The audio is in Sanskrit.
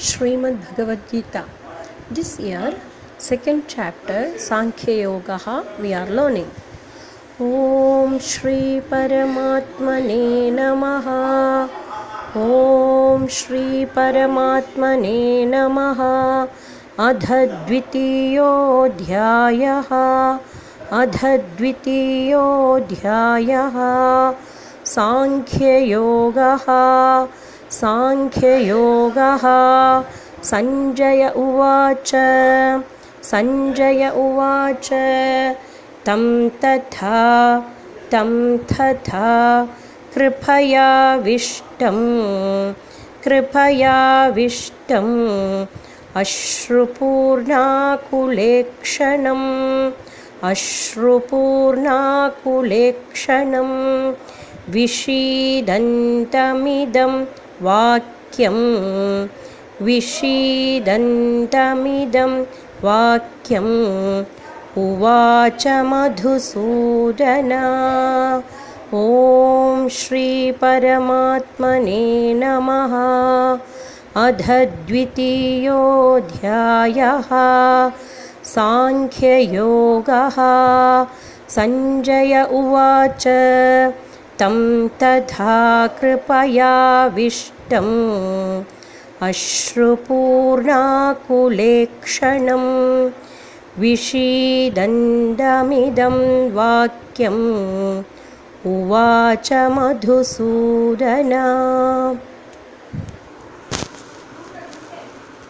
Shrimad Bhagavad Gita this year second chapter Sankhya Yoga we are learning Om Shri परमात्मने नमः. ओम श्री परमात्मने नमः. अध द्वितीयोध्याय अध द्वितीयोध्याय सांख्य योगः साङ्ख्ययोगः। सञ्जय उवाच। सञ्जय उवाच। तं तथा तं तथा कृपयाविष्टं कृपयाविष्टम् अश्रुपूर्णाकुलेक्षणम् अश्रुपूर्णाकुलेक्षणं विषीदन्तमिदं वाक्यं विषीदन्तमिदं वाक्यम् उवाच मधुसूदना। ॐ श्रीपरमात्मने नमः। अध द्वितीयोऽध्यायः साङ्ख्ययोगः। सञ्जय उवाच तं तथा कृपयाविष्टम्। अश्रुपूर्णाकुलेक्षणम्। विषीदन्तमिदं वाक्यम्। उवाच मधुसूदना